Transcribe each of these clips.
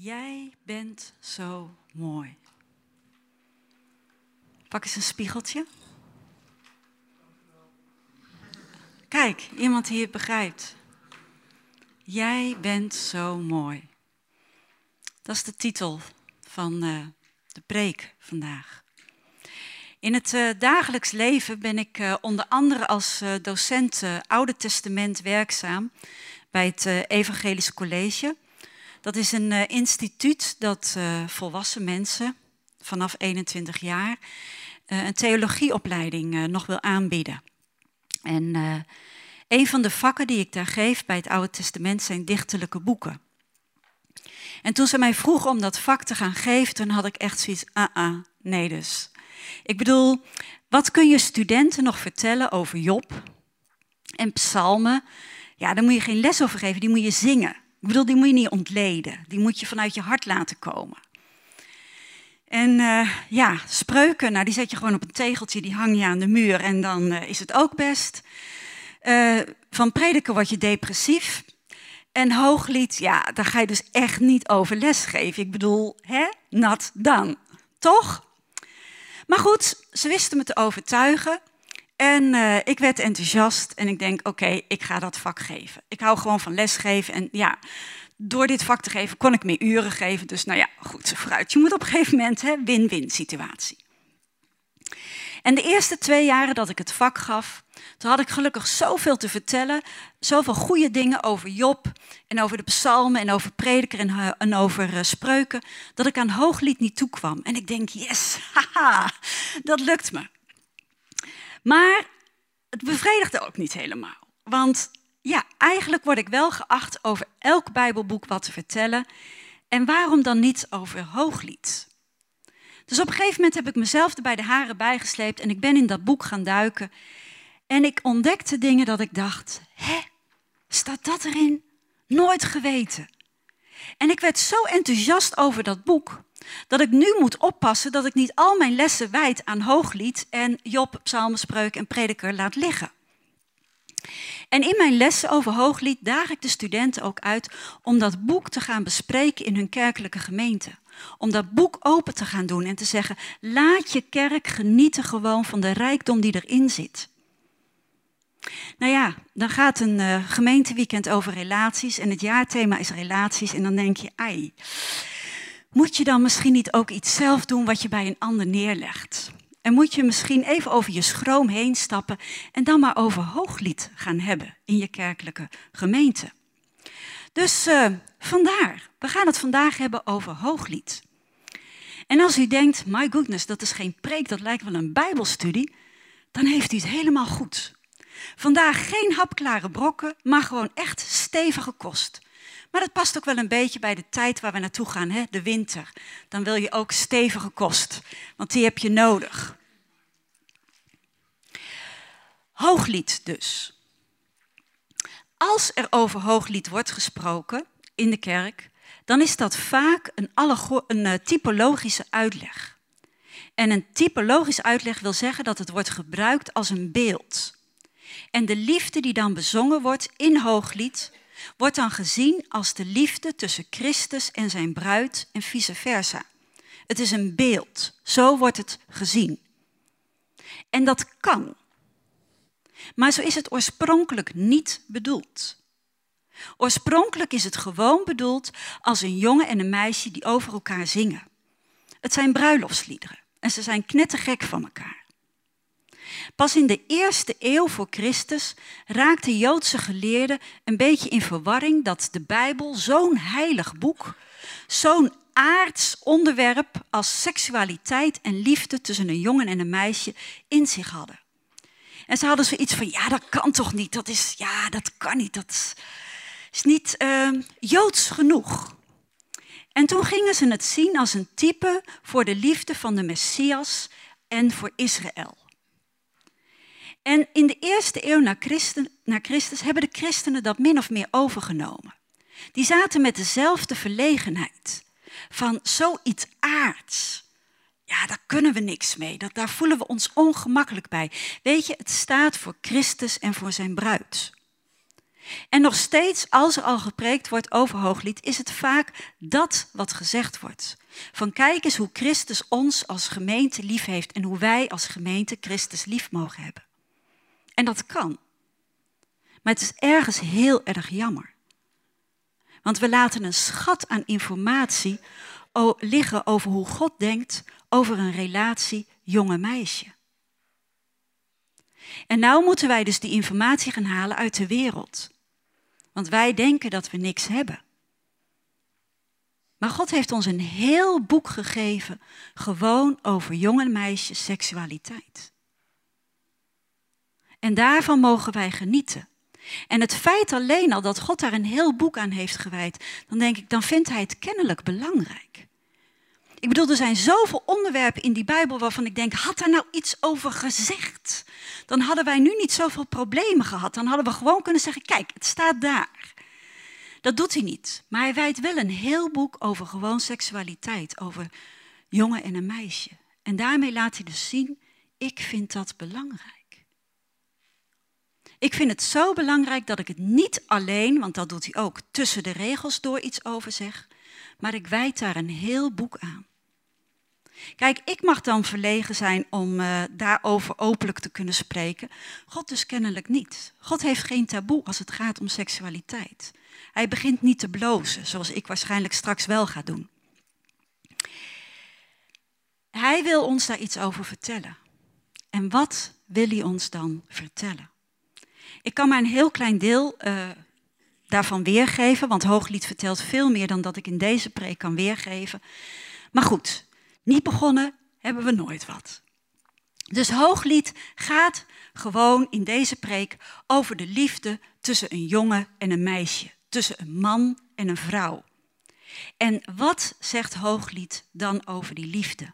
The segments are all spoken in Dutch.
Jij bent zo mooi. Pak eens een spiegeltje. Kijk, iemand die het begrijpt. Jij bent zo mooi. Dat is de titel van uh, de preek vandaag. In het uh, dagelijks leven ben ik uh, onder andere als docent Oude Testament werkzaam bij het Evangelische College. Dat is een instituut dat volwassen mensen vanaf 21 jaar een theologieopleiding nog wil aanbieden. En een van de vakken die ik daar geef bij het Oude Testament zijn dichterlijke boeken. En toen ze mij vroegen om dat vak te gaan geven, toen had ik echt zoiets, ah, ah nee dus. Ik bedoel, wat kun je studenten nog vertellen over Job en psalmen? Ja, daar moet je geen les over geven, die moet je zingen. Ik bedoel, die moet je niet ontleden, die moet je vanuit je hart laten komen. En uh, ja, spreuken, nou die zet je gewoon op een tegeltje, die hang je aan de muur en dan uh, is het ook best. Uh, van prediken word je depressief. En hooglied, ja, daar ga je dus echt niet over lesgeven. Ik bedoel, hè, nat dan, toch? Maar goed, ze wisten me te overtuigen. En uh, ik werd enthousiast en ik denk, oké, ik ga dat vak geven. Ik hou gewoon van lesgeven en ja, door dit vak te geven kon ik meer uren geven. Dus nou ja, goed, vooruit. Je moet op een gegeven moment, win-win situatie. En de eerste twee jaren dat ik het vak gaf, toen had ik gelukkig zoveel te vertellen. Zoveel goede dingen over Job en over de psalmen en over prediker en, eh, over uh, spreuken, dat ik aan hooglied niet toekwam. En ik denk, yes, haha, dat lukt me. Maar het bevredigde ook niet helemaal. Want ja, eigenlijk word ik wel geacht over elk Bijbelboek wat te vertellen. En waarom dan niet over hooglied? Dus op een gegeven moment heb ik mezelf er bij de haren bijgesleept en ik ben in dat boek gaan duiken. En ik ontdekte dingen dat ik dacht, hè, staat dat erin? Nooit geweten. En ik werd zo enthousiast over dat boek, dat ik nu moet oppassen dat ik niet al mijn lessen wijd aan Hooglied en Job, Psalmenspreuk en Prediker laat liggen. En in mijn lessen over Hooglied daag ik de studenten ook uit om dat boek te gaan bespreken in hun kerkelijke gemeente. Om dat boek open te gaan doen en te zeggen, laat je kerk genieten gewoon van de rijkdom die erin zit. Nou ja, dan gaat een uh, gemeenteweekend over relaties en het jaarthema is relaties en dan denk je, ai, moet je dan misschien niet ook iets zelf doen wat je bij een ander neerlegt? En moet je misschien even over je schroom heen stappen en dan maar over hooglied gaan hebben in je kerkelijke gemeente. Dus uh, vandaar, we gaan het vandaag hebben over hooglied. En als u denkt, my goodness, dat is geen preek, dat lijkt wel een bijbelstudie, dan heeft u het helemaal goed. Vandaag geen hapklare brokken, maar gewoon echt stevige kost. Maar dat past ook wel een beetje bij de tijd waar we naartoe gaan, hè? de winter. Dan wil je ook stevige kost, want die heb je nodig. Hooglied dus. Als er over hooglied wordt gesproken in de kerk, dan is dat vaak een, een eh, typologische uitleg. En een typologische uitleg wil zeggen dat het wordt gebruikt als een beeld. En de liefde die dan bezongen wordt in hooglied, wordt dan gezien als de liefde tussen Christus en zijn bruid en vice versa. Het is een beeld, zo wordt het gezien. En dat kan. Maar zo is het oorspronkelijk niet bedoeld. Oorspronkelijk is het gewoon bedoeld als een jongen en een meisje die over elkaar zingen. Het zijn bruiloftsliederen en ze zijn knettergek van elkaar. Pas in de eerste eeuw voor Christus raakten Joodse geleerden een beetje in verwarring dat de Bijbel zo'n heilig boek, zo'n aards onderwerp als seksualiteit en liefde tussen een jongen en een meisje in zich hadden. En ze hadden zoiets van, ja, dat kan toch niet, dat is, ja, dat kan niet, dat is niet uh, Joods genoeg. En toen gingen ze het zien als een type voor de liefde van de Messias en voor Israël. En in de eerste eeuw na Christus, na Christus hebben de christenen dat min of meer overgenomen. Die zaten met dezelfde verlegenheid van zoiets aards. Ja, daar kunnen we niks mee. Dat, daar voelen we ons ongemakkelijk bij. Weet je, het staat voor Christus en voor zijn bruid. En nog steeds, als er al gepreekt wordt over hooglied, is het vaak dat wat gezegd wordt. Van kijk eens hoe Christus ons als gemeente lief heeft en hoe wij als gemeente Christus lief mogen hebben. En dat kan. Maar het is ergens heel erg jammer. Want we laten een schat aan informatie liggen over hoe God denkt over een relatie jonge meisje. En nou moeten wij dus die informatie gaan halen uit de wereld. Want wij denken dat we niks hebben. Maar God heeft ons een heel boek gegeven, gewoon over jonge meisjes seksualiteit. En daarvan mogen wij genieten. En het feit alleen al dat God daar een heel boek aan heeft gewijd, dan denk ik, dan vindt hij het kennelijk belangrijk. Ik bedoel, er zijn zoveel onderwerpen in die Bijbel waarvan ik denk, had daar nou iets over gezegd? Dan hadden wij nu niet zoveel problemen gehad. Dan hadden we gewoon kunnen zeggen, kijk, het staat daar. Dat doet hij niet. Maar hij wijdt wel een heel boek over gewoon seksualiteit, over jongen en een meisje. En daarmee laat hij dus zien, ik vind dat belangrijk. Ik vind het zo belangrijk dat ik het niet alleen, want dat doet hij ook, tussen de regels door iets over zeg, maar ik wijd daar een heel boek aan. Kijk, ik mag dan verlegen zijn om uh, daarover openlijk te kunnen spreken. God dus kennelijk niet. God heeft geen taboe als het gaat om seksualiteit. Hij begint niet te blozen, zoals ik waarschijnlijk straks wel ga doen. Hij wil ons daar iets over vertellen. En wat wil hij ons dan vertellen? Ik kan maar een heel klein deel uh, daarvan weergeven, want Hooglied vertelt veel meer dan dat ik in deze preek kan weergeven. Maar goed, niet begonnen hebben we nooit wat. Dus Hooglied gaat gewoon in deze preek over de liefde tussen een jongen en een meisje, tussen een man en een vrouw. En wat zegt Hooglied dan over die liefde?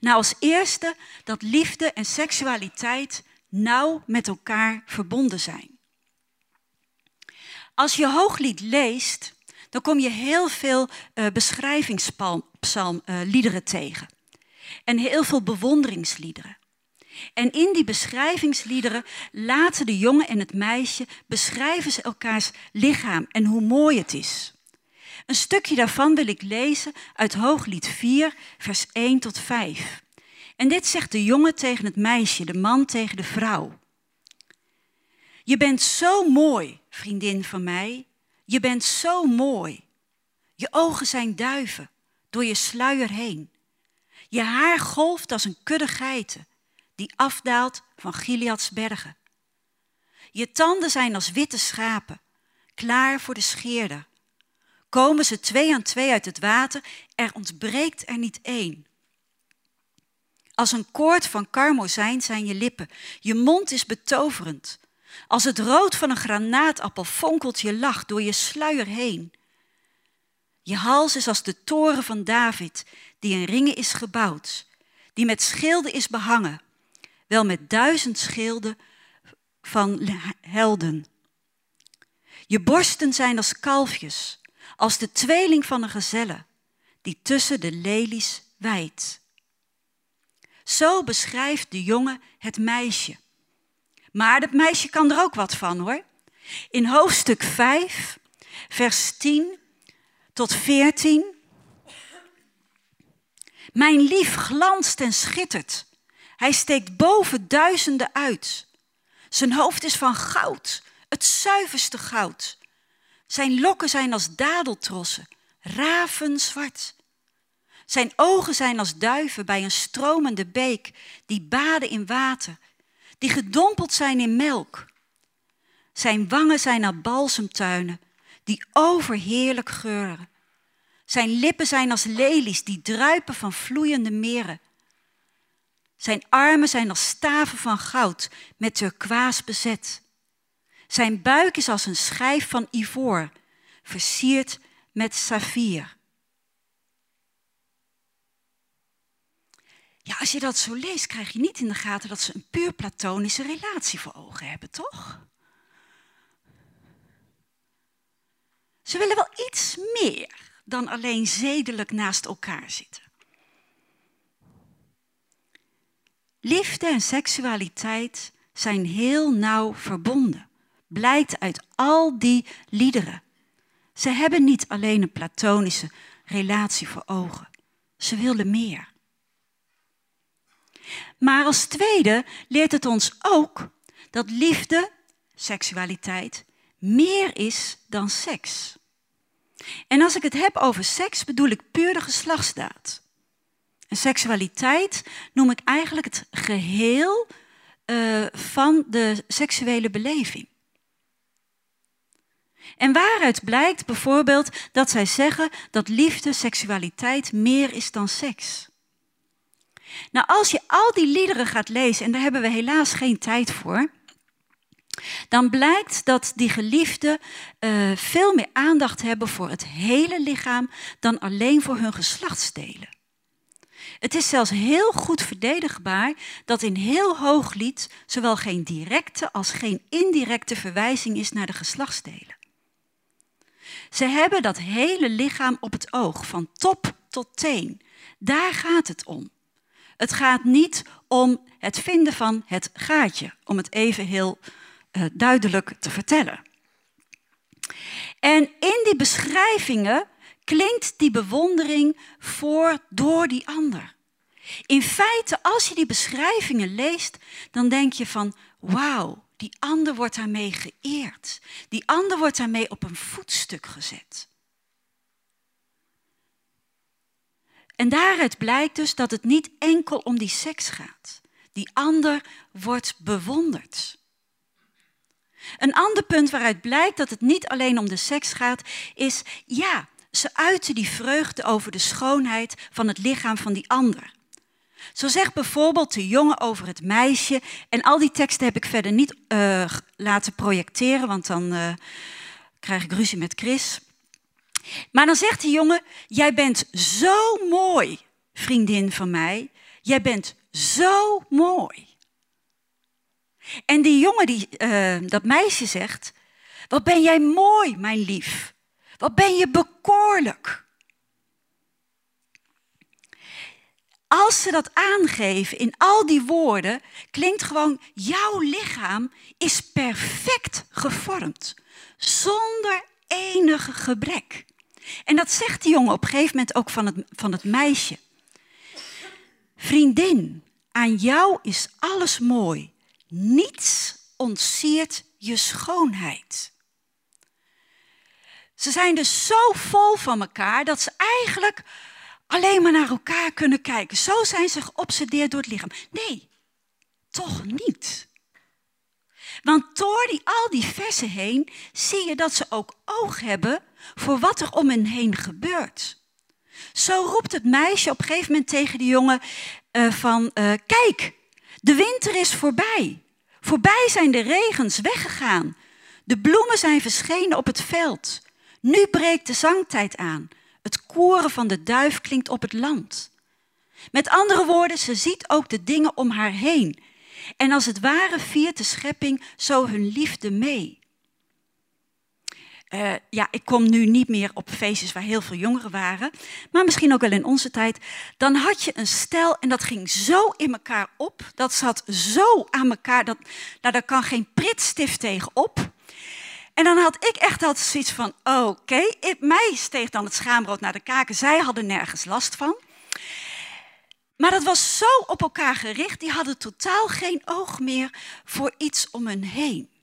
Nou, als eerste dat liefde en seksualiteit nauw met elkaar verbonden zijn. Als je Hooglied leest, dan kom je heel veel uh, beschrijvingspsalmliederen uh, tegen. En heel veel bewonderingsliederen. En in die beschrijvingsliederen laten de jongen en het meisje beschrijven ze elkaars lichaam en hoe mooi het is. Een stukje daarvan wil ik lezen uit Hooglied 4, vers 1 tot 5. En dit zegt de jongen tegen het meisje, de man tegen de vrouw. Je bent zo mooi, vriendin van mij. Je bent zo mooi. Je ogen zijn duiven, door je sluier heen. Je haar golft als een kudde geiten, die afdaalt van Gileads bergen. Je tanden zijn als witte schapen, klaar voor de scheerder. Komen ze twee aan twee uit het water, er ontbreekt er niet één. Als een koord van karmozijn zijn je lippen. Je mond is betoverend. Als het rood van een granaatappel fonkelt je lach door je sluier heen. Je hals is als de toren van David, die in ringen is gebouwd, die met schilden is behangen, wel met duizend schilden van helden. Je borsten zijn als kalfjes, als de tweeling van een gezelle, die tussen de lelies wijdt. Zo beschrijft de jongen het meisje. Maar het meisje kan er ook wat van hoor. In hoofdstuk 5, vers 10 tot 14. Mijn lief glanst en schittert. Hij steekt boven duizenden uit. Zijn hoofd is van goud, het zuiverste goud. Zijn lokken zijn als dadeltrossen, ravenzwart. Zijn ogen zijn als duiven bij een stromende beek, die baden in water, die gedompeld zijn in melk. Zijn wangen zijn als balsemtuinen, die overheerlijk geuren. Zijn lippen zijn als lelies, die druipen van vloeiende meren. Zijn armen zijn als staven van goud, met turkoois bezet. Zijn buik is als een schijf van ivoor, versierd met saffier. Ja, als je dat zo leest, krijg je niet in de gaten dat ze een puur platonische relatie voor ogen hebben, toch? Ze willen wel iets meer dan alleen zedelijk naast elkaar zitten. Liefde en seksualiteit zijn heel nauw verbonden. blijkt uit al die liederen. Ze hebben niet alleen een platonische relatie voor ogen. Ze willen meer. Maar als tweede leert het ons ook dat liefde, seksualiteit, meer is dan seks. En als ik het heb over seks, bedoel ik puur de geslachtsdaad. En seksualiteit noem ik eigenlijk het geheel uh, van de seksuele beleving. En waaruit blijkt bijvoorbeeld dat zij zeggen dat liefde, seksualiteit meer is dan seks. Nou, als je al die liederen gaat lezen, en daar hebben we helaas geen tijd voor, dan blijkt dat die geliefden uh, veel meer aandacht hebben voor het hele lichaam dan alleen voor hun geslachtsdelen. Het is zelfs heel goed verdedigbaar dat in heel hooglied zowel geen directe als geen indirecte verwijzing is naar de geslachtsdelen. Ze hebben dat hele lichaam op het oog, van top tot teen. Daar gaat het om. Het gaat niet om het vinden van het gaatje, om het even heel uh, duidelijk te vertellen. En in die beschrijvingen klinkt die bewondering voor door die ander. In feite, als je die beschrijvingen leest, dan denk je van, wauw, die ander wordt daarmee geëerd. Die ander wordt daarmee op een voetstuk gezet. En daaruit blijkt dus dat het niet enkel om die seks gaat. Die ander wordt bewonderd. Een ander punt waaruit blijkt dat het niet alleen om de seks gaat, is ja, ze uiten die vreugde over de schoonheid van het lichaam van die ander. Zo zegt bijvoorbeeld de jongen over het meisje. En al die teksten heb ik verder niet uh, laten projecteren, want dan uh, krijg ik ruzie met Chris. Maar dan zegt de jongen: Jij bent zo mooi, vriendin van mij. Jij bent zo mooi. En die jongen, die, uh, dat meisje zegt: Wat ben jij mooi, mijn lief. Wat ben je bekoorlijk. als ze dat aangeven in al die woorden, klinkt gewoon, jouw lichaam is perfect gevormd, zonder enige gebrek. En dat zegt die jongen op een gegeven moment ook van het, van het meisje. Vriendin, aan jou is alles mooi. Niets ontsiert je schoonheid. Ze zijn dus zo vol van elkaar dat ze eigenlijk alleen maar naar elkaar kunnen kijken. Zo zijn ze geobsedeerd door het lichaam. Nee, toch niet. Want door die, al die versen heen zie je dat ze ook oog hebben voor wat er om hen heen gebeurt. Zo roept het meisje op een gegeven moment tegen de jongen uh, van, uh, kijk, de winter is voorbij. Voorbij zijn de regens weggegaan. De bloemen zijn verschenen op het veld. Nu breekt de zangtijd aan. Het koren van de duif klinkt op het land. Met andere woorden, ze ziet ook de dingen om haar heen. En als het ware viert de schepping zo hun liefde mee. Uh, ja, ik kom nu niet meer op feestjes waar heel veel jongeren waren, maar misschien ook wel in onze tijd. Dan had je een stel en dat ging zo in elkaar op, dat zat zo aan elkaar, dat, nou, daar kan geen pritstift tegen op. En dan had ik echt altijd zoiets van, oké, okay. mij steeg dan het schaamrood naar de kaken. Zij hadden nergens last van. Maar dat was zo op elkaar gericht, die hadden totaal geen oog meer voor iets om hen heen.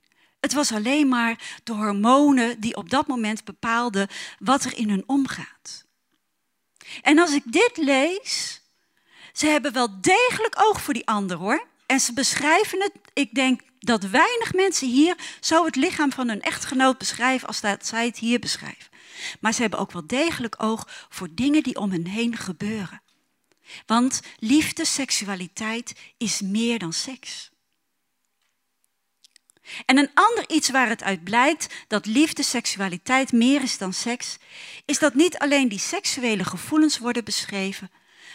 Het was alleen maar de hormonen die op dat moment bepaalden wat er in hun omgaat. En als ik dit lees, ze hebben wel degelijk oog voor die ander hoor. En ze beschrijven het, ik denk dat weinig mensen hier zo het lichaam van hun echtgenoot beschrijven als dat zij het hier beschrijven. Maar ze hebben ook wel degelijk oog voor dingen die om hen heen gebeuren. Want liefde, seksualiteit is meer dan seks. En een ander iets waar het uit blijkt dat liefde, seksualiteit meer is dan seks, is dat niet alleen die seksuele gevoelens worden beschreven,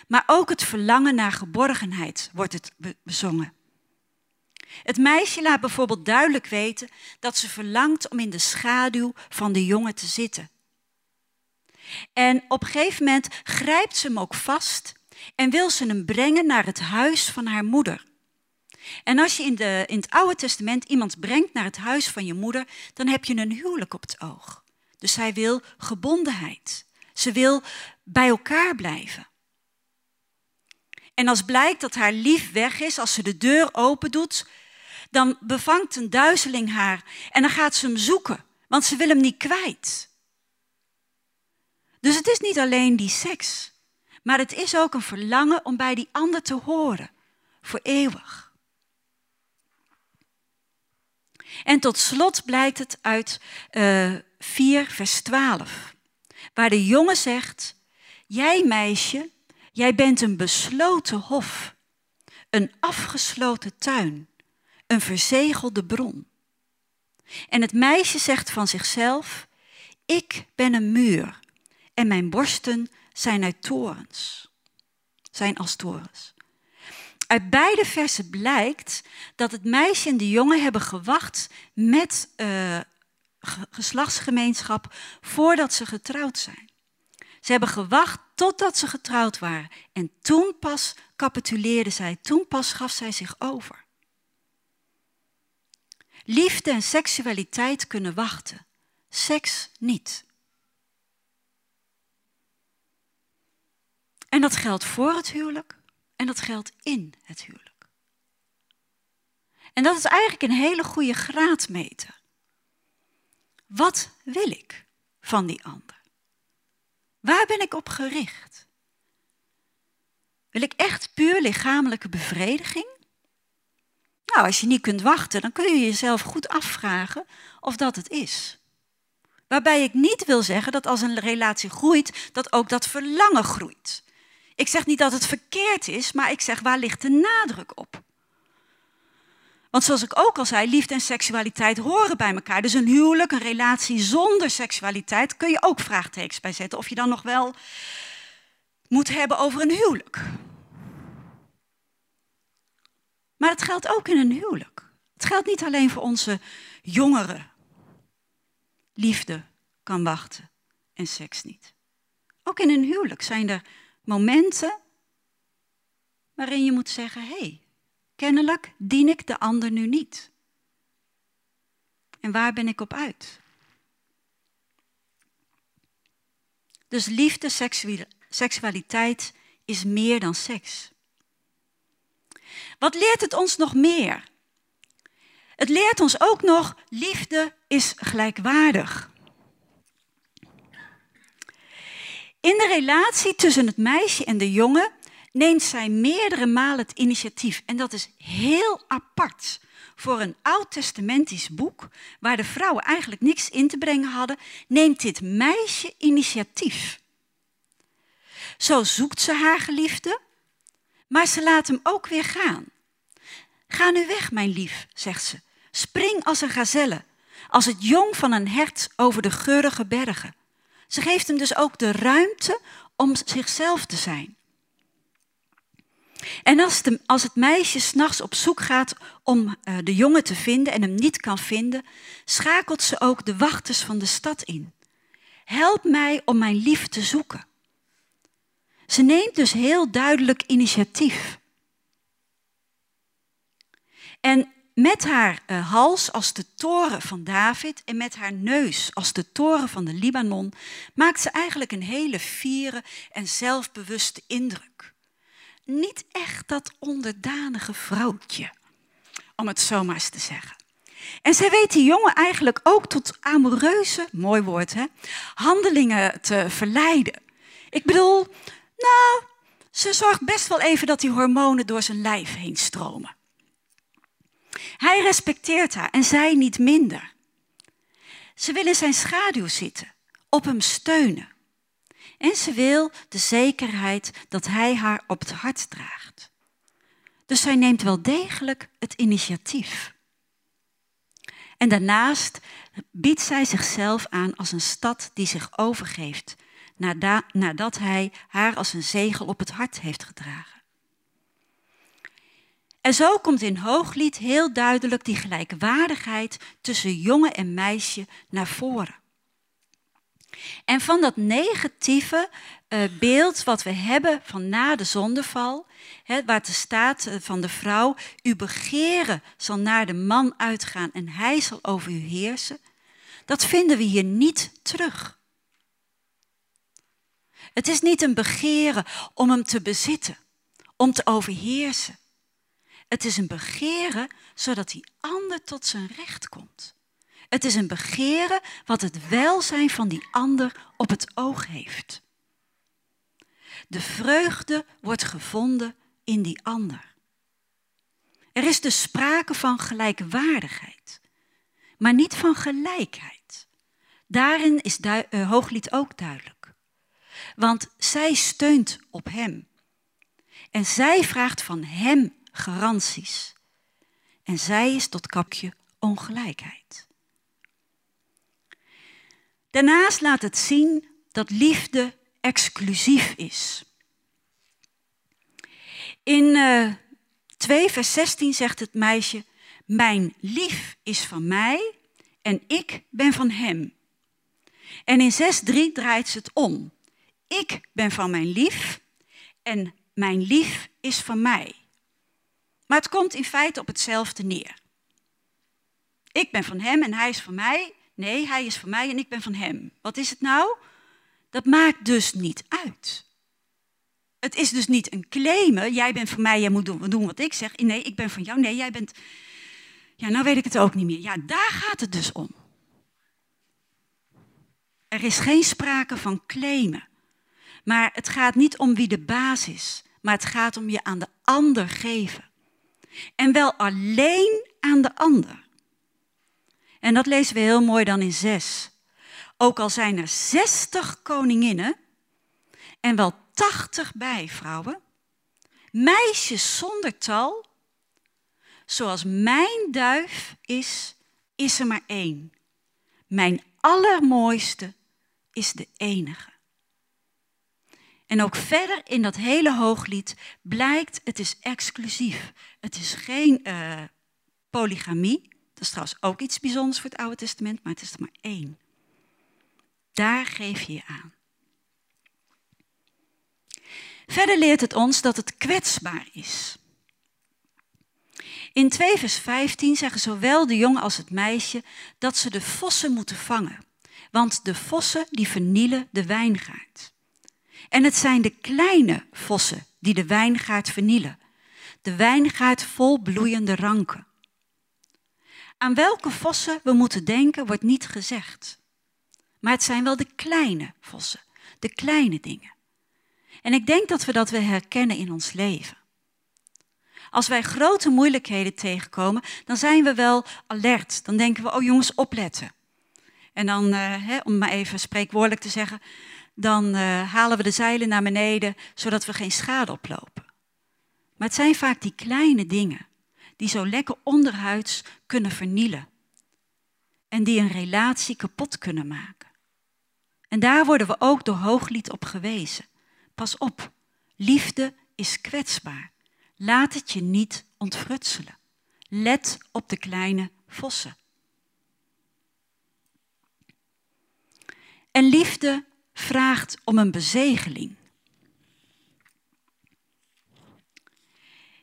maar ook het verlangen naar geborgenheid wordt het bezongen. Het meisje laat bijvoorbeeld duidelijk weten dat ze verlangt om in de schaduw van de jongen te zitten. En op een gegeven moment grijpt ze hem ook vast en wil ze hem brengen naar het huis van haar moeder. En als je in, de, in het Oude Testament iemand brengt naar het huis van je moeder, dan heb je een huwelijk op het oog. Dus zij wil gebondenheid. Ze wil bij elkaar blijven. En als blijkt dat haar lief weg is, als ze de deur open doet, dan bevangt een duizeling haar en dan gaat ze hem zoeken, want ze wil hem niet kwijt. Dus het is niet alleen die seks, maar het is ook een verlangen om bij die ander te horen, voor eeuwig. En tot slot blijkt het uit uh, 4, vers 12, waar de jongen zegt, jij meisje, jij bent een besloten hof, een afgesloten tuin, een verzegelde bron. En het meisje zegt van zichzelf, ik ben een muur en mijn borsten zijn uit torens, zijn als torens. Uit beide versen blijkt dat het meisje en de jongen hebben gewacht met uh, geslachtsgemeenschap voordat ze getrouwd zijn. Ze hebben gewacht totdat ze getrouwd waren. En toen pas capituleerde zij, toen pas gaf zij zich over. Liefde en seksualiteit kunnen wachten, seks niet. En dat geldt voor het huwelijk en dat geldt in het huwelijk. En dat is eigenlijk een hele goede graadmeter. Wat wil ik van die ander? Waar ben ik op gericht? Wil ik echt puur lichamelijke bevrediging? Nou, als je niet kunt wachten, dan kun je jezelf goed afvragen of dat het is. Waarbij ik niet wil zeggen dat als een relatie groeit, dat ook dat verlangen groeit. Ik zeg niet dat het verkeerd is, maar ik zeg waar ligt de nadruk op? Want zoals ik ook al zei, liefde en seksualiteit horen bij elkaar. Dus een huwelijk, een relatie zonder seksualiteit, kun je ook vraagtekens bij zetten. Of je dan nog wel moet hebben over een huwelijk. Maar het geldt ook in een huwelijk. Het geldt niet alleen voor onze jongeren. Liefde kan wachten en seks niet. Ook in een huwelijk zijn er momenten waarin je moet zeggen: hé, hey, Kennelijk dien ik de ander nu niet. En waar ben ik op uit? Dus liefde, seksualiteit is meer dan seks. Wat leert het ons nog meer? Het leert ons ook nog, liefde is gelijkwaardig. In de relatie tussen het meisje en de jongen neemt zij meerdere malen het initiatief. En dat is heel apart. Voor een oud-testamentisch boek, waar de vrouwen eigenlijk niks in te brengen hadden, neemt dit meisje initiatief. Zo zoekt ze haar geliefde, maar ze laat hem ook weer gaan. Ga nu weg, mijn lief, zegt ze. Spring als een gazelle, als het jong van een hert over de geurige bergen. Ze geeft hem dus ook de ruimte om zichzelf te zijn. En als, de, als het meisje s'nachts op zoek gaat om uh, de jongen te vinden en hem niet kan vinden, schakelt ze ook de wachters van de stad in. Help mij om mijn lief te zoeken. Ze neemt dus heel duidelijk initiatief. En met haar uh, hals als de toren van David en met haar neus als de toren van de Libanon maakt ze eigenlijk een hele fiere en zelfbewuste indruk niet echt dat onderdanige vrouwtje, om het zo maar eens te zeggen. En zij weet die jongen eigenlijk ook tot amoureuze, mooi woord hè, handelingen te verleiden. Ik bedoel, nou, ze zorgt best wel even dat die hormonen door zijn lijf heen stromen. Hij respecteert haar en zij niet minder. Ze wil in zijn schaduw zitten, op hem steunen. En ze wil de zekerheid dat hij haar op het hart draagt. Dus zij neemt wel degelijk het initiatief. En daarnaast biedt zij zichzelf aan als een stad die zich overgeeft, nadat hij haar als een zegel op het hart heeft gedragen. En zo komt in Hooglied heel duidelijk die gelijkwaardigheid tussen jongen en meisje naar voren. En van dat negatieve uh, beeld wat we hebben van na de zondeval, waar te staat uh, van de vrouw, uw begeren zal naar de man uitgaan en hij zal over u heersen, dat vinden we hier niet terug. Het is niet een begeren om hem te bezitten, om te overheersen. Het is een begeren zodat die ander tot zijn recht komt. Het is een begeren wat het welzijn van die ander op het oog heeft. De vreugde wordt gevonden in die ander. Er is dus sprake van gelijkwaardigheid, maar niet van gelijkheid. Daarin is uh, Hooglied ook duidelijk. Want zij steunt op hem. En zij vraagt van hem garanties. En zij is tot kapje ongelijkheid. Daarnaast laat het zien dat liefde exclusief is. In uh, eh, 2 vers 16 zegt het meisje, mijn lief is van mij en ik ben van hem. En in 6.3 draait ze het om. Ik ben van mijn lief en mijn lief is van mij. Maar het komt in feite op hetzelfde neer. Ik ben van hem en hij is van mij. Nee, hij is van mij en ik ben van hem. Wat is het nou? Dat maakt dus niet uit. Het is dus niet een claimen. Jij bent van mij, jij moet doen, wat ik zeg. Nee, ik ben van jou. Nee, jij bent. Ja, nou weet ik het ook niet meer. Ja, daar gaat het dus om. Er is geen sprake van claimen. Maar het gaat niet om wie de baas is, maar het gaat om je aan de ander geven. En wel alleen aan de ander. En dat lezen we heel mooi dan in zes. Ook al zijn er zestig koninginnen en wel tachtig bijvrouwen, meisjes zonder tal, zoals mijn duif is, is er maar één. Mijn allermooiste is de enige. En ook verder in dat hele hooglied blijkt, het is exclusief. Het is geen uh, polygamie. Dat is trouwens ook iets bijzonders voor het Oude Testament, maar het is er maar één. Daar geef je je aan. Verder leert het ons dat het kwetsbaar is. In 2 vers 15 zeggen zowel de jongen als het meisje dat ze de vossen moeten vangen. Want de vossen die vernielen de wijngaard. En het zijn de kleine vossen die de wijngaard vernielen. De wijngaard vol bloeiende ranken. Aan welke vossen we moeten denken wordt niet gezegd. Maar het zijn wel de kleine vossen, de kleine dingen. En ik denk dat we dat we herkennen in ons leven. Als wij grote moeilijkheden tegenkomen, dan zijn we wel alert. Dan denken we, oh jongens, opletten. En dan, hè, om maar even spreekwoordelijk te zeggen, dan uh, halen we de zeilen naar beneden, zodat we geen schade oplopen. Maar het zijn vaak die kleine dingen die zo lekker onderhuids kunnen vernielen. En die een relatie kapot kunnen maken. En daar worden we ook door Hooglied op gewezen. Pas op, liefde is kwetsbaar. Laat het je niet ontfrutselen. Let op de kleine vossen. En liefde vraagt om een bezegeling.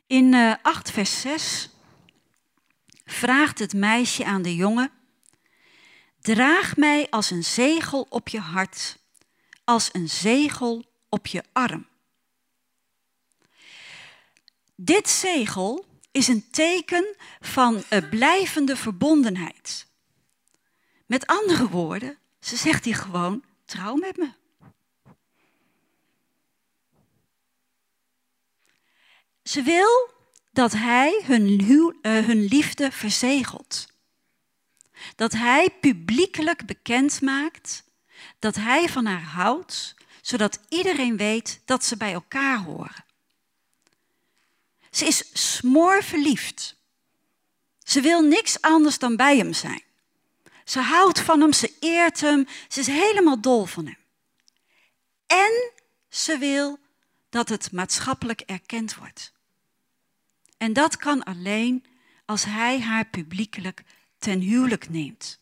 In uh, eh, 8 vers 6 vraagt het meisje aan de jongen: Draag mij als een zegel op je hart, als een zegel op je arm. Dit zegel is een teken van een blijvende verbondenheid. Met andere woorden, ze zegt hier gewoon: trouw met me. Ze wil dat hij hun, uh, hun liefde verzegelt. Dat hij publiekelijk bekend maakt dat hij van haar houdt, zodat iedereen weet dat ze bij elkaar horen. Ze is smoorverliefd. Ze wil niks anders dan bij hem zijn. Ze houdt van hem, ze eert hem, ze is helemaal dol van hem. En ze wil dat het maatschappelijk erkend wordt. En dat kan alleen als hij haar publiekelijk ten huwelijk neemt.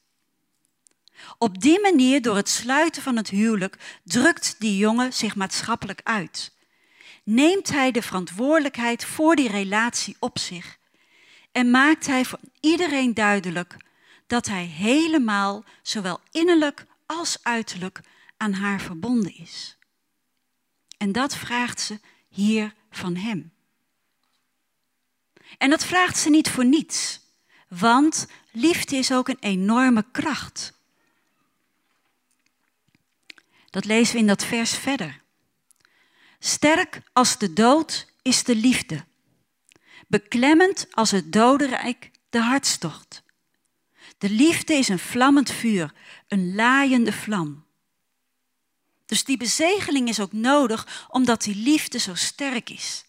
Op die manier, door het sluiten van het huwelijk, drukt die jongen zich maatschappelijk uit. Neemt hij de verantwoordelijkheid voor die relatie op zich en maakt hij voor iedereen duidelijk dat hij helemaal, zowel innerlijk als uiterlijk, aan haar verbonden is. En dat vraagt ze hier van hem. En dat vraagt ze niet voor niets, want liefde is ook een enorme kracht. Dat lezen we in dat vers verder. Sterk als de dood is de liefde. Beklemmend als het dodenrijk de hartstocht. De liefde is een vlammend vuur, een laaiende vlam. Dus die bezegeling is ook nodig omdat die liefde zo sterk is.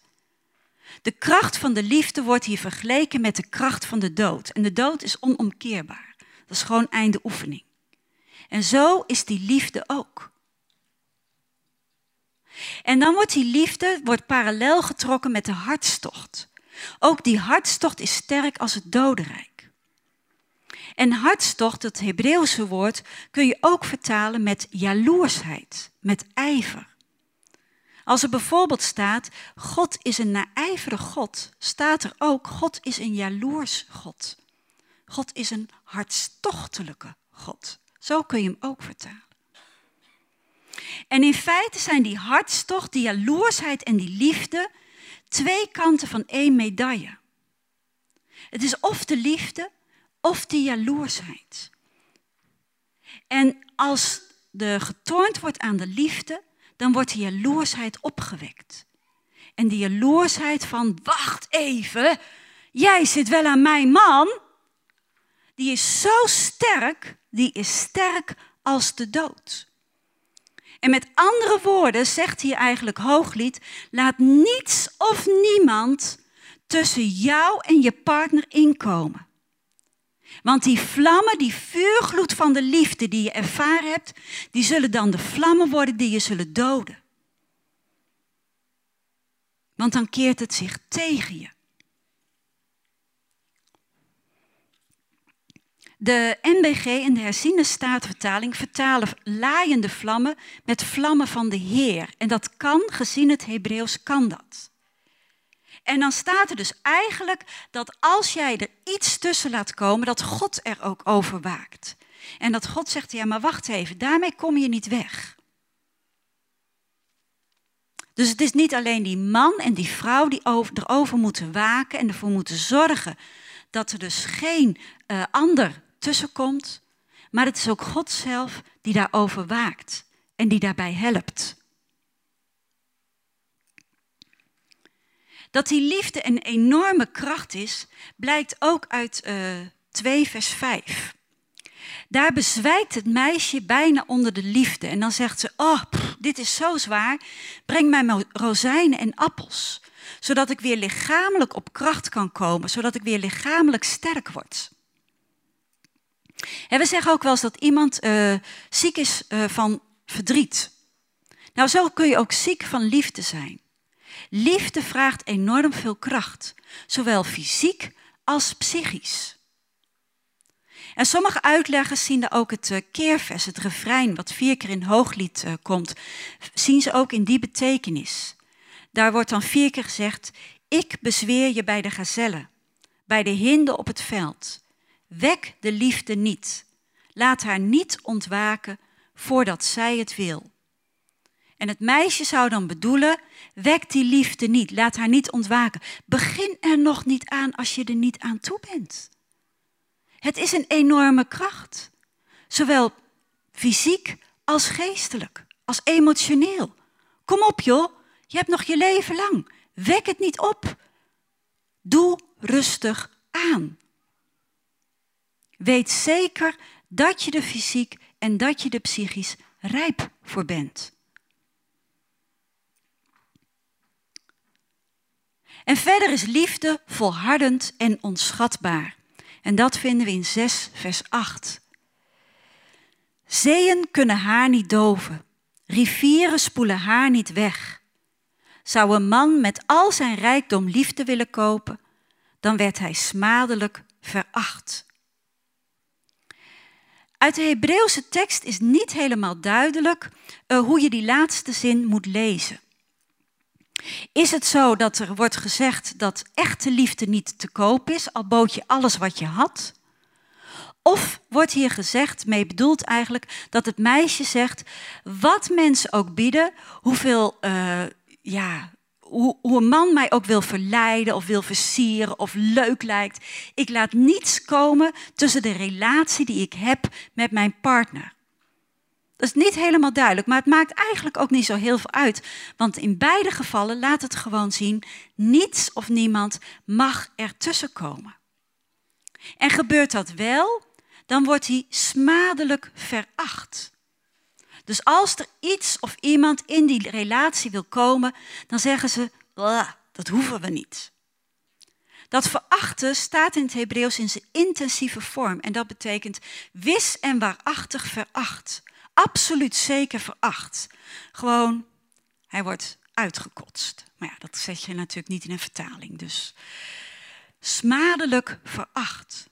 De kracht van de liefde wordt hier vergeleken met de kracht van de dood. En de dood is onomkeerbaar. Dat is gewoon einde oefening. En zo is die liefde ook. En dan wordt die liefde wordt parallel getrokken met de hartstocht. Ook die hartstocht is sterk als het dodenrijk. En hartstocht, het Hebreeuwse woord, kun je ook vertalen met jaloersheid, met ijver. Als er bijvoorbeeld staat, God is een naijverig God, staat er ook, God is een jaloers God. God is een hartstochtelijke God. Zo kun je hem ook vertalen. En in feite zijn die hartstocht, die jaloersheid en die liefde twee kanten van één medaille. Het is of de liefde of die jaloersheid. En als er getornd wordt aan de liefde, dan wordt die jaloersheid opgewekt. En die jaloersheid van, wacht even, jij zit wel aan mijn man, die is zo sterk, die is sterk als de dood. En met andere woorden zegt hier eigenlijk Hooglied, laat niets of niemand tussen jou en je partner inkomen. Want die vlammen, die vuurgloed van de liefde die je ervaren hebt, die zullen dan de vlammen worden die je zullen doden. Want dan keert het zich tegen je. De NBG en de herziene staatvertaling vertalen laaiende vlammen met vlammen van de Heer. En dat kan, gezien het Hebreeuws, kan dat. En dan staat er dus eigenlijk dat als jij er iets tussen laat komen, dat God er ook over waakt. En dat God zegt, ja maar wacht even, daarmee kom je niet weg. Dus het is niet alleen die man en die vrouw die over, erover moeten waken en ervoor moeten zorgen dat er dus geen uh, ander tussenkomt, maar het is ook God zelf die daarover waakt en die daarbij helpt. Dat die liefde een enorme kracht is, blijkt ook uit uh, eh, 2 vers 5. Daar bezwijkt het meisje bijna onder de liefde. En dan zegt ze, oh, dit is zo zwaar. Breng mij rozijnen en appels. Zodat ik weer lichamelijk op kracht kan komen. Zodat ik weer lichamelijk sterk word. En we zeggen ook wel eens dat iemand uh, ziek is uh, van verdriet. Nou, zo kun je ook ziek van liefde zijn. Liefde vraagt enorm veel kracht, zowel fysiek als psychisch. En sommige uitleggers zien er ook het uh, keervers, het refrein, wat vier keer in hooglied komt, zien ze ook in die betekenis. Daar wordt dan vier keer gezegd, ik bezweer je bij de gazellen, bij de hinden op het veld. Wek de liefde niet. Laat haar niet ontwaken voordat zij het wil. En het meisje zou dan bedoelen, wek die liefde niet, laat haar niet ontwaken. Begin er nog niet aan als je er niet aan toe bent. Het is een enorme kracht, zowel fysiek als geestelijk, als emotioneel. Kom op joh, je hebt nog je leven lang. Wek het niet op. Doe rustig aan. Weet zeker dat je er fysiek en dat je er psychisch rijp voor bent. En verder is liefde volhardend en onschatbaar. En dat vinden we in 6, vers 8. Zeeën kunnen haar niet doven, rivieren spoelen haar niet weg. Zou een man met al zijn rijkdom liefde willen kopen, dan werd hij smadelijk veracht. Uit de Hebreeuwse tekst is niet helemaal duidelijk uh, hoe je die laatste zin moet lezen. Is het zo dat er wordt gezegd dat echte liefde niet te koop is, al bood je alles wat je had? Of wordt hier gezegd, mee bedoeld eigenlijk, dat het meisje zegt, wat mensen ook bieden, hoeveel, uh, ja, hoe, hoe, een man mij ook wil verleiden of wil versieren of leuk lijkt, ik laat niets komen tussen de relatie die ik heb met mijn partner. Is niet helemaal duidelijk, maar het maakt eigenlijk ook niet zo heel veel uit. Want in beide gevallen laat het gewoon zien, niets of niemand mag ertussen komen. En gebeurt dat wel, dan wordt hij smadelijk veracht. Dus als er iets of iemand in die relatie wil komen, dan zeggen ze, dat hoeven we niet. Dat verachten staat in het Hebreeuws in zijn intensieve vorm en dat betekent wis en waarachtig veracht absoluut zeker veracht. Gewoon, hij wordt uitgekotst. Maar ja, dat zet je natuurlijk niet in een vertaling. Dus smadelijk veracht.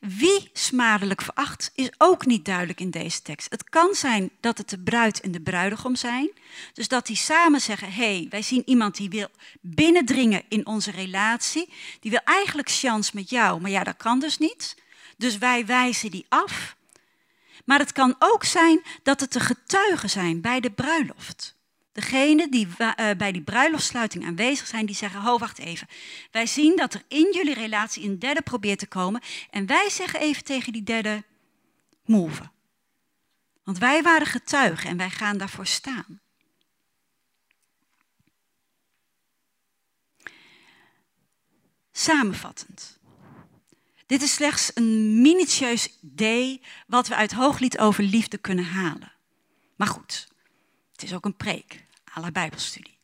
Wie smadelijk veracht is ook niet duidelijk in deze tekst. Het kan zijn dat het de bruid en de bruidegom zijn. Dus dat die samen zeggen: hé, hey, wij zien iemand die wil binnendringen in onze relatie. Die wil eigenlijk chance met jou, maar ja, dat kan dus niet. Dus wij wijzen die af. Maar het kan ook zijn dat het de getuigen zijn bij de bruiloft. Degene die uh, bij die bruiloftsluiting aanwezig zijn, die zeggen: Ho, wacht even. Wij zien dat er in jullie relatie een derde probeert te komen. En wij zeggen even tegen die derde: Move. Want wij waren getuigen en wij gaan daarvoor staan. Samenvattend. Dit is slechts een minutieus idee wat we uit Hooglied over liefde kunnen halen. Maar goed, het is ook een preek, à la Bijbelstudie.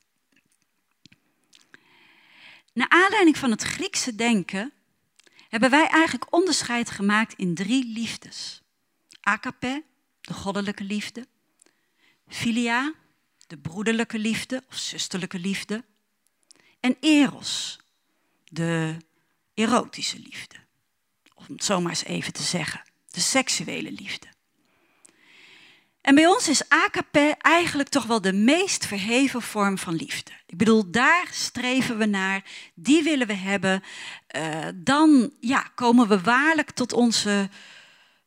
Naar aanleiding van het Griekse denken hebben wij eigenlijk onderscheid gemaakt in drie liefdes. Agape, de goddelijke liefde. Philia, de broederlijke liefde of zusterlijke liefde. En eros, de erotische liefde om het zomaar eens even te zeggen. De seksuele liefde. En bij ons is agape eigenlijk toch wel de meest verheven vorm van liefde. Ik bedoel, daar streven we naar, die willen we hebben. Uh, dan ja, komen we waarlijk tot onze,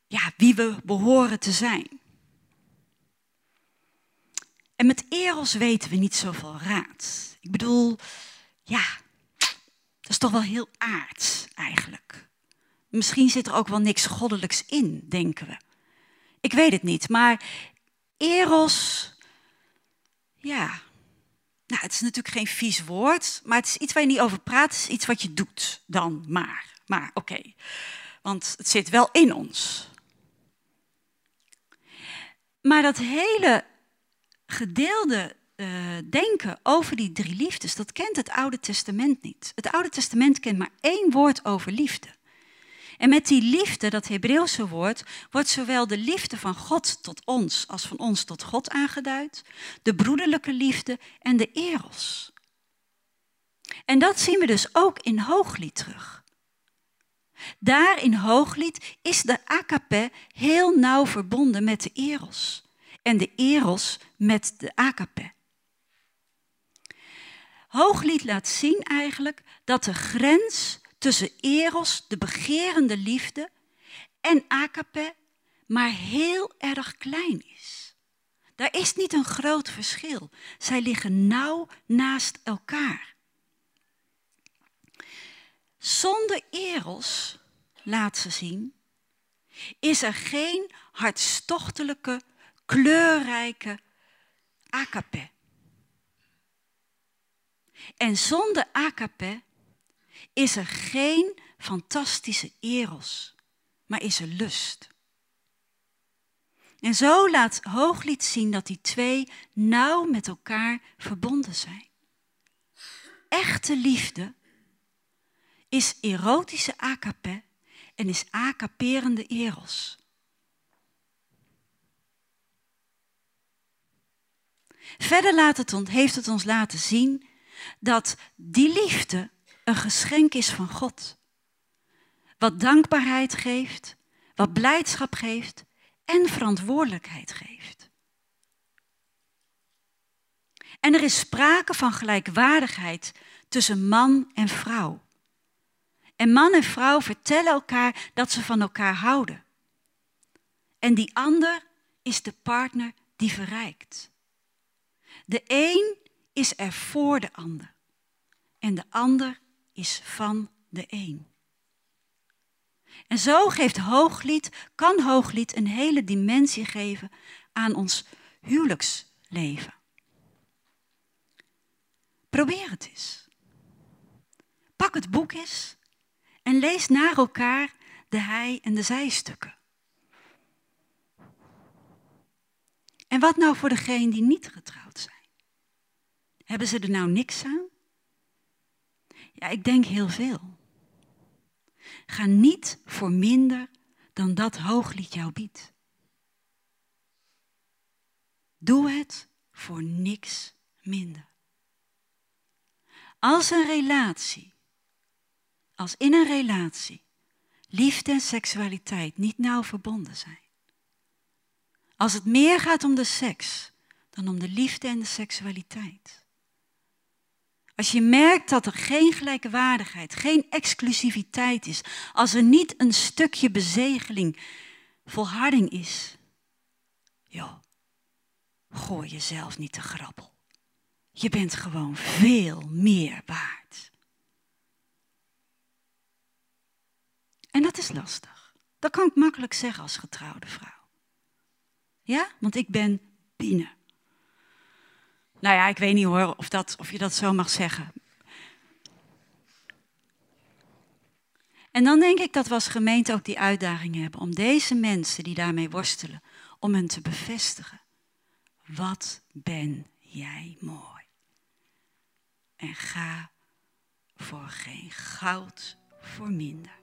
ja, wie we behoren te zijn. En met eros weten we niet zoveel raad. Ik bedoel, ja, dat is toch wel heel aards eigenlijk. Misschien zit er ook wel niks goddelijks in, denken we. Ik weet het niet, maar eros, ja, nou, het is natuurlijk geen vies woord, maar het is iets waar je niet over praat, het is iets wat je doet dan maar. Maar oké, want het zit wel in ons. Maar dat hele gedeelde uh, denken over die drie liefdes, dat kent het Oude Testament niet. Het Oude Testament kent maar één woord over liefde. En met die liefde, dat Hebreeuwse woord, wordt zowel de liefde van God tot ons als van ons tot God aangeduid, de broederlijke liefde en de eros. En dat zien we dus ook in Hooglied terug. Daar in Hooglied is de akape heel nauw verbonden met de eros en de eros met de akape. Hooglied laat zien eigenlijk dat de grens tussen eros, de begerende liefde, en agape, maar heel erg klein is. Daar is niet een groot verschil. Zij liggen nauw naast elkaar. Zonder eros, laat ze zien, is er geen hartstochtelijke, kleurrijke agape. En zonder agape is er geen fantastische eros, maar is er lust. En zo laat Hooglied zien dat die twee nauw met elkaar verbonden zijn. Echte liefde is erotische akape en is akaperende eros. Verder laat het heeft het ons laten zien dat die liefde een geschenk is van God. Wat dankbaarheid geeft, wat blijdschap geeft en verantwoordelijkheid geeft. En er is sprake van gelijkwaardigheid tussen man en vrouw. En man en vrouw vertellen elkaar dat ze van elkaar houden. En die ander is de partner die verrijkt. De een is er voor de ander en de ander is van de een. En zo geeft Hooglied, kan Hooglied een hele dimensie geven aan ons huwelijksleven. Probeer het eens. Pak het boek eens en lees naar elkaar de hij- en de zijstukken. En wat nou voor degenen die niet getrouwd zijn? Hebben ze er nou niks aan? Ja, ik denk heel veel. Ga niet voor minder dan dat hooglied jou biedt. Doe het voor niks minder. Als een relatie, als in een relatie, liefde en seksualiteit niet nauw verbonden zijn. Als het meer gaat om de seks dan om de liefde en de seksualiteit. Als je merkt dat er geen gelijkwaardigheid, geen exclusiviteit is, als er niet een stukje bezegeling, volharding is, joh, gooi jezelf niet te grabbel. Je bent gewoon veel meer waard. En dat is lastig. Dat kan ik makkelijk zeggen als getrouwde vrouw. Ja, want ik ben binnen. Nou ja, ik weet niet hoor of, dat, of je dat zo mag zeggen. En dan denk ik dat we als gemeente ook die uitdaging hebben om deze mensen die daarmee worstelen, om hen te bevestigen. Wat ben jij mooi. En ga voor geen goud voor minder.